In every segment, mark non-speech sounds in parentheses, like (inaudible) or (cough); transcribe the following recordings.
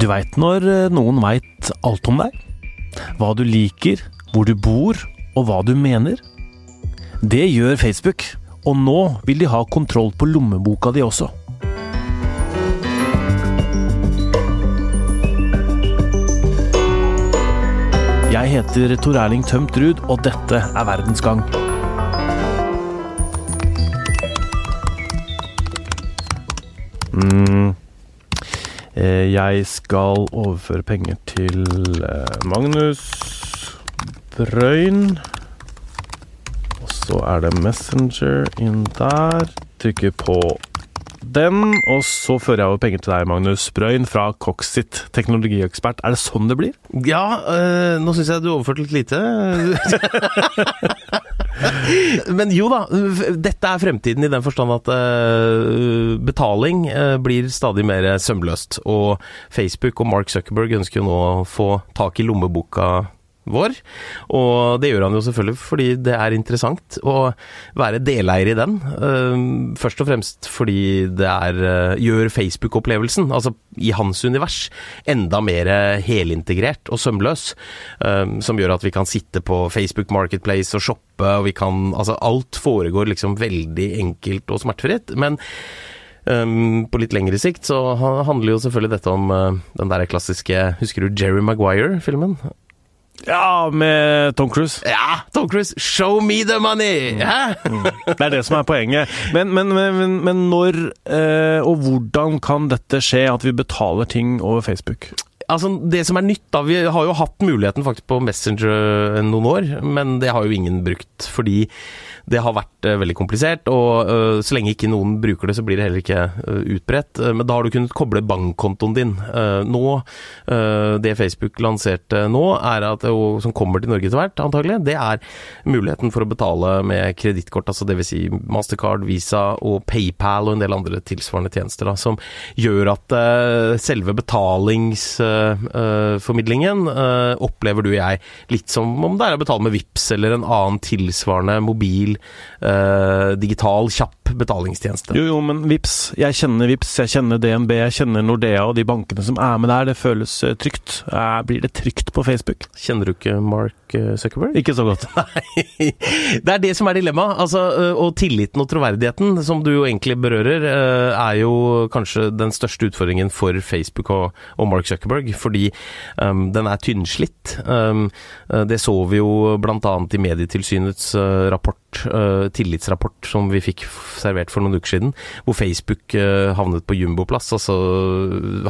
Du veit når eh, noen veit alt om deg? Hva du liker, hvor du bor, og hva du mener? Det gjør Facebook, og nå vil de ha kontroll på lommeboka di også. Jeg heter Tor Erling Tømt Ruud, og dette er Verdensgang. Mm. Eh, Jeg skal overføre penger til eh, Magnus Brøyn. Og så er det Messenger inn der. Trykker på den, og så fører jeg over penger til deg, Magnus Brøyn, fra Coxit, teknologiekspert. Er det sånn det blir? Ja, øh, nå syns jeg du overførte litt lite. (laughs) Men jo da, dette er fremtiden i den forstand at uh, betaling uh, blir stadig mer sømløst. Og Facebook og Mark Zuckerberg ønsker jo nå å få tak i lommeboka vår. Og det gjør han jo selvfølgelig fordi det er interessant å være deleier i den. Uh, først og fremst fordi det er, uh, gjør Facebook-opplevelsen, altså i hans univers, enda mer helintegrert og sømløs. Uh, som gjør at vi kan sitte på Facebook Marketplace og shoppe, og vi kan Altså alt foregår liksom veldig enkelt og smertefritt. Men Um, på litt lengre sikt så handler jo selvfølgelig dette om uh, den der klassiske Husker du Jerry Maguire-filmen? Ja, med Tom Cruise. Ja, Tom Cruise! Show me the money! Hæ? Mm. Det er det som er poenget. Men, men, men, men når eh, og hvordan kan dette skje, at vi betaler ting over Facebook? Altså, Det som er nytt, da Vi har jo hatt muligheten faktisk på Messenger noen år, men det har jo ingen brukt. Fordi det har vært uh, veldig komplisert, og uh, så lenge ikke noen bruker det, så blir det heller ikke uh, utbredt. men da har du kunnet koble bankkontoen din. nå, Det Facebook lanserte nå, at, og som kommer til Norge etter hvert, antagelig, det er muligheten for å betale med kredittkort, altså dvs. Si Mastercard, Visa og PayPal og en del andre tilsvarende tjenester, da, som gjør at selve betalingsformidlingen opplever du og jeg litt som om det er å betale med VIPS eller en annen tilsvarende mobil eh, digital, kjapp betalingstjeneste. Jo, jo, men Vips. Jeg kjenner Vips, jeg kjenner DNB, jeg kjenner Nordea og de bankene som er med der. Det føles uh, trygt. Uh, blir det trygt på Facebook? Kjenner du ikke Mark uh, Zuckerberg? Ikke så godt. (laughs) Nei. Det er det som er dilemmaet. Altså, og tilliten og troverdigheten, som du jo egentlig berører, er jo kanskje den største utfordringen for Facebook og, og Mark Zuckerberg. Fordi um, den er tynnslitt. Um, det så vi jo bl.a. i Medietilsynets rapport, tillitsrapport, som vi fikk servert for noen uker siden, hvor Facebook havnet på jumboplass. Altså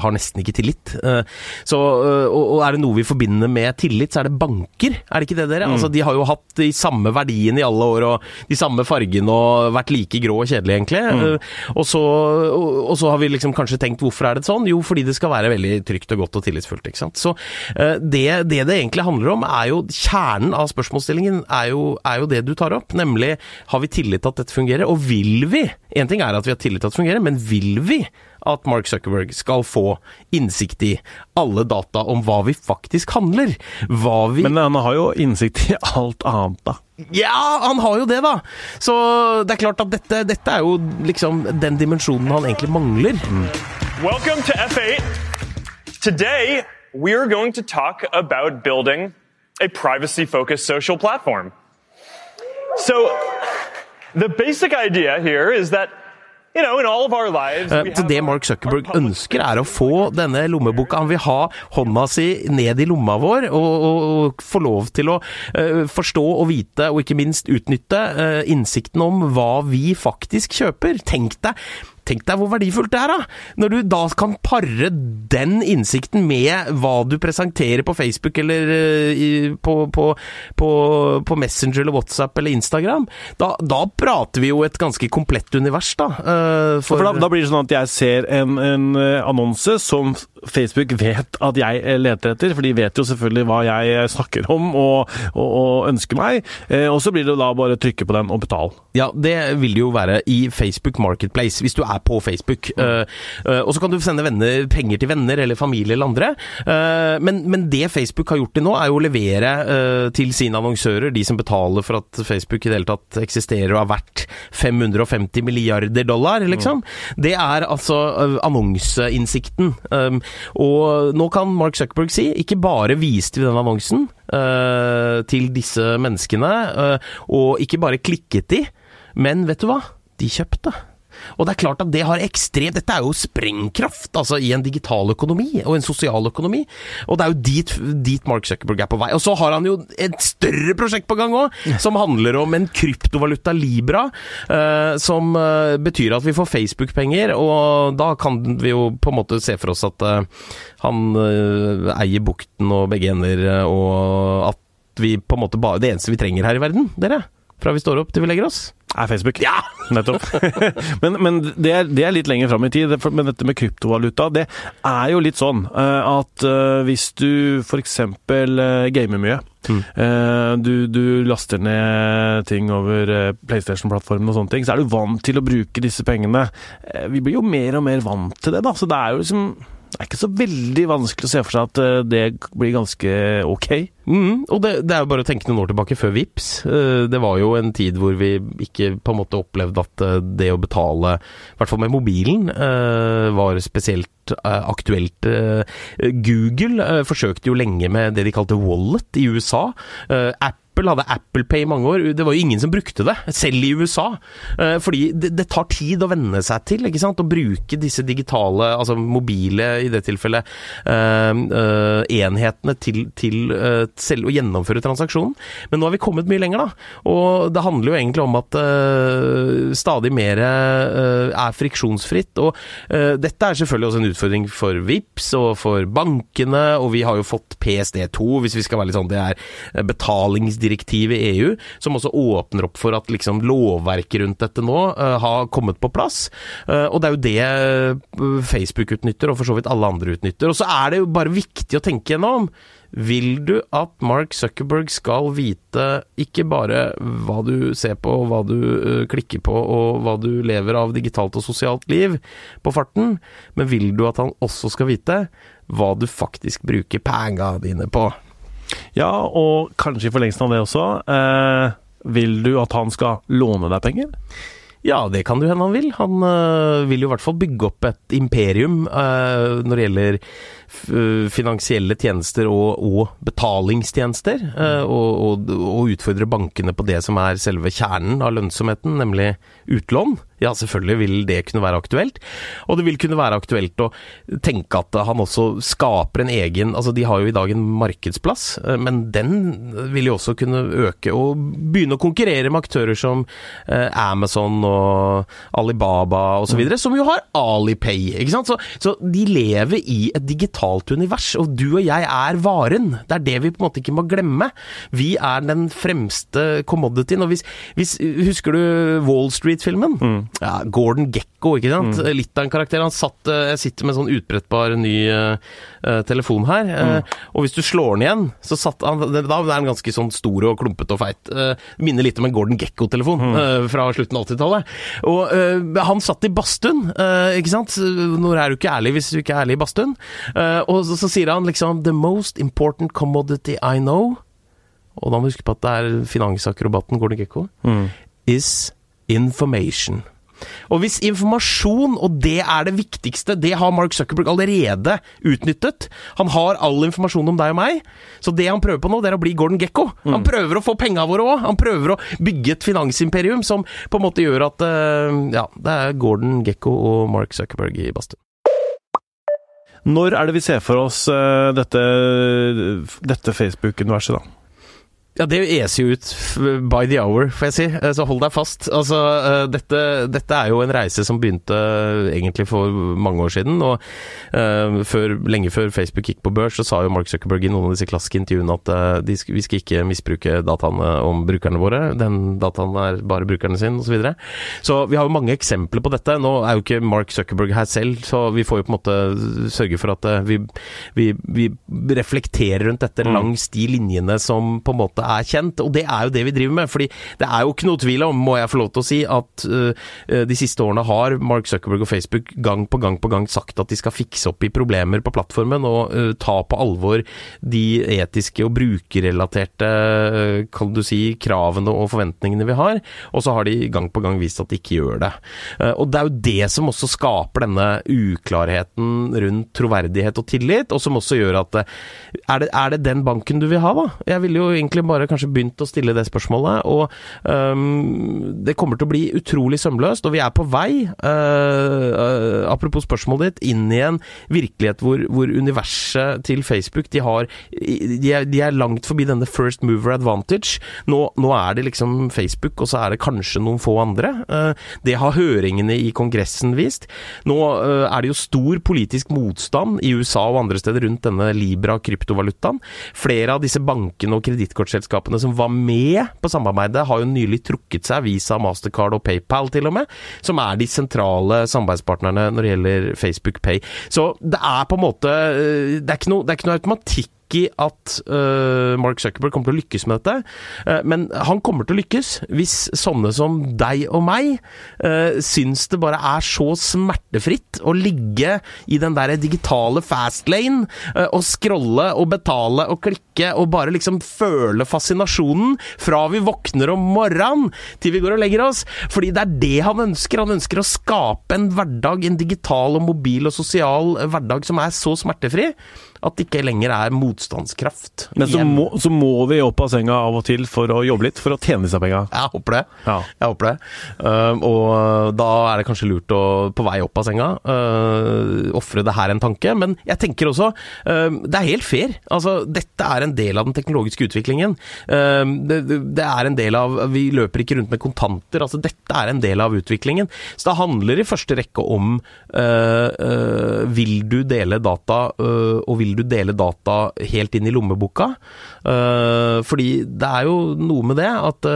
har nesten ikke tillit. Så, og er det noe vi forbinder med tillit, så er det banker. Er det ikke det, dere? Mm. Altså, de har jo hatt de samme verdiene i alle år, og de samme fargene, og vært like grå og kjedelige, egentlig. Mm. Og, så, og, og, så, har vi liksom kanskje tenkt hvorfor er det sånn? Jo, fordi det skal være veldig trygt og godt og tillitsfullt, ikke sant. Så det det, det egentlig handler om, er jo kjernen av spørsmålsstillingen, er jo, er jo det du tar opp. Nemlig har vi tillit til at dette fungerer, og vil vi? En ting er at vi har tillit til at det fungerer, men vil vi at Mark Zuckerberg skal få innsikt i alle data om hva vi faktisk handler? Hva vi Men han har jo innsikt i alt annet, da. Ja, han har jo det, da! Så det er klart at dette, dette er jo liksom den dimensjonen han egentlig mangler. Mm. Welcome to F8. Today we are going to talk about building a privacy-focused social platform. So the basic idea here is that så det Mark Zuckerberg ønsker, er å få denne lommeboka. Han vil ha hånda si ned i lomma vår og, og, og få lov til å uh, forstå og vite, og ikke minst utnytte, uh, innsikten om hva vi faktisk kjøper. Tenk deg Tenk deg hvor verdifullt det er, da! Når du da kan pare den innsikten med hva du presenterer på Facebook eller uh, på, på, på, på, Messenger eller WhatsApp eller Instagram. Da, da, prater vi jo et ganske komplett univers, da. For, for da, da, blir det sånn at jeg ser en, en annonse som Facebook vet at jeg leter etter, for de vet jo selvfølgelig hva jeg snakker om og, og, og ønsker meg. Eh, og så blir det da bare å trykke på den og betale. Ja, det vil det jo være i Facebook Marketplace, hvis du er på Facebook. Mm. Uh, og så kan du sende venner, penger til venner eller familie eller andre. Uh, men, men, det Facebook har gjort til nå, er jo å levere uh, til sine annonsører, de som betaler for at Facebook i det hele tatt eksisterer og er verdt 550 milliarder dollar, liksom. Mm. Det er altså annonseinnsikten. Um, Og nå kan Mark Zuckerberg si ikke bare viste vi den annonsen uh, til disse menneskene, uh, og ikke bare klikket de, men vet du hva? De kjøpte. Og det er klart at det har ekstremt Dette er jo sprengkraft altså i en digital økonomi og en sosial økonomi. Og det er jo dit, dit Mark Zuckerberg er på vei. Og så har han jo et større prosjekt på gang òg, som handler om en kryptovaluta Libra, uh, som uh, betyr at vi får Facebook-penger, og da kan vi jo på en måte se for oss at uh, han eier bukten og begge ender, og at vi på en måte bare Det eneste vi trenger her i verden, dere, fra vi står opp til vi legger oss er Facebook. Ja! (laughs) Nettopp. men, men det, er, det, er, litt lenger fram i tid. Men dette med kryptovaluta, det er jo litt sånn at hvis du f.eks. gamer mye mm. du, du, laster ned ting over PlayStation-plattformen og sånne ting, så er du vant til å bruke disse pengene. Vi blir jo mer og mer vant til det, da. Så det er jo liksom det er ikke så veldig vanskelig å se for seg at eh, det blir ganske ok. Mm, og det, det, er jo bare å tenke noen år tilbake, før VIPS. Eh, det var jo en tid hvor vi ikke på en måte opplevde at eh, det å betale, i hvert fall med mobilen, var spesielt aktuelt. Google forsøkte jo lenge med det de kalte wallet i USA. App Apple hadde Apple Pay i mange år. Det var jo ingen som brukte det, selv i USA. Eh, fordi det, tar tid å venne seg til ikke sant? å bruke disse digitale, altså mobile i det tilfellet, uh, uh, enhetene til, til selv å gjennomføre transaksjonen. Men nå har vi kommet mye lenger, da. Og det handler jo egentlig om at stadig mer er friksjonsfritt. Og dette er selvfølgelig også en utfordring for VIPS og for bankene, og vi har jo fått PSD2, hvis vi skal være litt sånn, det er betalingsdirektiv direktiv i EU som også åpner opp for at liksom lovverket rundt dette nå uh, har kommet på plass. Uh, og det er jo det eh, Facebook utnytter, og for så vidt alle andre utnytter. Og så er det jo bare viktig å tenke gjennom. Vil du at Mark Zuckerberg skal vite ikke bare hva du ser på, hva du klikker på og hva du lever av digitalt og sosialt liv på farten, men vil du at han også skal vite hva du faktisk bruker penga dine på? Ja, og kanskje i forlengelsen av det også. Eh, vil du at han skal låne deg penger? Ja, det kan det hende han vil. Han øh, vil jo i hvert fall bygge opp et imperium øh, når det gjelder finansielle tjenester og, og betalingstjenester, øh, og, og, og, utfordre bankene på det som er selve kjernen av lønnsomheten, nemlig utlån ja, selvfølgelig vil det kunne være aktuelt. Og det vil kunne være aktuelt å tenke at han også skaper en egen Altså, de har jo i dag en markedsplass, eh, men den vil jo også kunne øke og begynne å konkurrere med aktører som eh, Amazon og Alibaba osv., mm. som jo har Alipay, ikke sant. Så, så de lever i et digitalt univers, og du og jeg er varen. Det er det vi på en måte ikke må glemme. Vi er den fremste commodityen. Og hvis, hvis Husker du Wall Street-filmen? Mm ja, Gordon Gekko, ikke sant. Mm. Litt av en karakter. Han satt, eh, jeg sitter med en sånn utbrettbar ny uh, telefon her, mm. og hvis du slår den igjen, så satt han Da er den ganske sånn stor og klumpete og feit. Uh, minner litt om en Gordon Gekko-telefon mm. uh, fra slutten av 80-tallet. Og han satt i badstuen, ikke sant. Når er du ikke ærlig hvis du ikke er ærlig i badstuen? og så, så, sier han liksom The most important commodity I know, og da må du huske på at det er finansakrobaten Gordon Gekko, mm. is information. Og hvis informasjon, og det er det viktigste, det har Mark Zuckerberg allerede utnyttet. Han har all informasjon om deg og meg, så det han prøver på nå, det er å bli Gordon Gekko. Mm. Han prøver å få penga våre òg. Han prøver å bygge et finansimperium som på en måte gjør at uh, Ja, det er Gordon Gekko og Mark Zuckerberg i badstue. Når er det vi ser for oss uh, dette, dette Facebook-universet, da? Ja, det eser jo ut by the hour, får jeg si. Eh, så hold deg fast. Altså, eh, dette, dette, er jo en reise som begynte eh, egentlig for mange år siden. Og uh, før, lenge før Facebook gikk på børs, så sa jo Mark Zuckerberg i noen av disse klassiske intervjuene at uh, de, vi skal ikke misbruke dataene om brukerne våre. Den dataen er bare brukerne sin, osv. Så, videre. så vi har jo mange eksempler på dette. Nå er jo ikke Mark Zuckerberg her selv, så vi får jo på en måte sørge for at uh, vi, vi, vi reflekterer rundt dette mm. langs de linjene som på en måte måte er kjent, og det er jo det vi driver med. fordi det er jo ikke noe tvil om, må jeg få lov til å si, at uh, de siste årene har Mark Zuckerberg og Facebook gang på gang på gang sagt at de skal fikse opp i problemer på plattformen og uh, ta på alvor de etiske og brukerrelaterte uh, kan du si, kravene og forventningene vi har, og så har de gang på gang vist at de ikke gjør det. Og det er jo det som også skaper denne uklarheten rundt troverdighet og tillit, og som også gjør at er det, er det den banken du vil ha, da? Jeg ville jo egentlig bare kanskje begynt å stille det spørsmålet, og um, det kommer til å bli utrolig sømløst, og vi er på vei, uh, uh, apropos spørsmålet ditt, inn i en virkelighet hvor, hvor universet til Facebook de, har, de, er, de er langt forbi denne first mover advantage. Nå, nå, er det liksom Facebook, og så er det kanskje noen få andre. Uh, det har høringene i Kongressen vist. Nå er det jo stor politisk motstand i USA og andre steder rundt denne Libra-kryptovalutaen. Flere av disse bankene og kredittkortselskapene som var med på samarbeidet, har jo nylig trukket seg, Visa, Mastercard og PayPal til og med, som er de sentrale samarbeidspartnerne når det gjelder Facebook Pay. Så det er på en måte Det er ikke noe, er ikke noe automatikk i at uh, Mark Zuckerberg kommer til å lykkes med dette, uh, men han kommer til å lykkes hvis sånne som deg og meg uh, syns det bare er så smertefritt å ligge i den der digitale fastlane uh, og scrolle og betale og klikke og bare liksom føle fascinasjonen fra vi våkner om morgenen til vi går og legger oss. Fordi det er det han ønsker. Han ønsker å skape en hverdag, en digital og mobil og sosial hverdag som er så smertefri at det ikke lenger er motstandskraft. Men så må, så må, vi opp av senga av og til for å jobbe litt, for å tjene disse penga. Jeg håper det. Ja. Jeg håper det. Uh, og da er det kanskje lurt å, på vei opp av senga, uh, ofre det her en tanke. Men jeg tenker også, uh, det er helt fair. Altså, dette er en del av den teknologiske utviklingen. Uh, det, er en del av Vi løper ikke rundt med kontanter. Altså, dette er en del av utviklingen. Så det handler i første rekke om Vil du dele data, og vil du dele data helt inn i lommeboka? Fordi det er jo noe med det at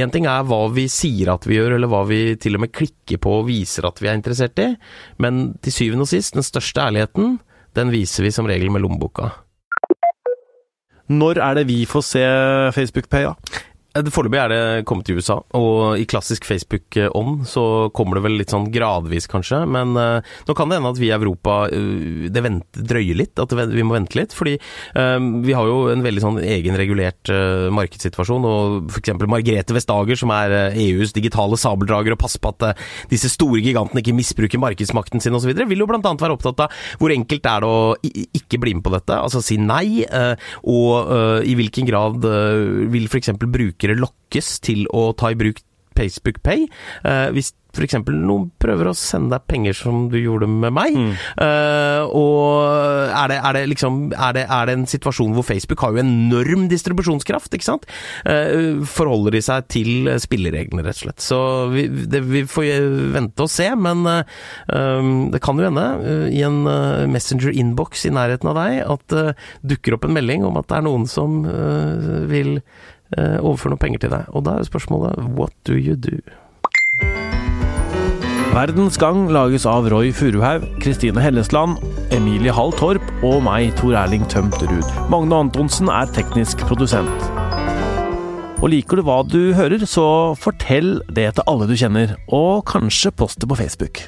én ting er hva vi sier at vi gjør, eller hva vi til og med klikker på og viser at vi er interessert i, men til syvende og sist, den største ærligheten, den viser vi som regel med lommeboka. Når er det vi får se Facebook Pay, da? Eh, foreløpig er det kommet til USA, og i klassisk Facebook-ånd så kommer det vel litt sånn gradvis, kanskje. Men uh, nå kan det hende at vi i Europa uh, det venter, drøyer litt, at vi må vente litt. Fordi uh, vi har jo en veldig sånn egenregulert markedssituasjon, og f.eks. Margrethe Vestager, som er EUs digitale sabeldrager og passer på at disse store gigantene ikke misbruker markedsmakten sin osv., vil jo bl.a. være opptatt av hvor enkelt er det å ikke bli med på dette, altså si nei, og i hvilken grad vil f.eks. bruke brukere lokkes til å ta i bruk Facebook Pay. Uh, hvis f.eks. noen prøver å sende deg penger som du gjorde med meg, mm. uh, og er det, er det, liksom er det, er det, en situasjon hvor Facebook har jo enorm distribusjonskraft, ikke sant? Uh, forholder de seg til spillereglene, rett og slett. Så vi, det, vi får vente og se, men det kan jo hende, i en Messenger-innboks i nærheten av deg, at det dukker opp en melding om at det er noen som vil Eh, overføre noen penger til deg. Og da er spørsmålet what do you do? Verdens Gang lages av Roy Furuhaug, Kristine Hellesland, Emilie Hall Torp og meg, Tor Erling Tømt Ruud. Magne Antonsen er teknisk produsent. Og liker du hva du hører, så fortell det til alle du kjenner, og kanskje post det på Facebook.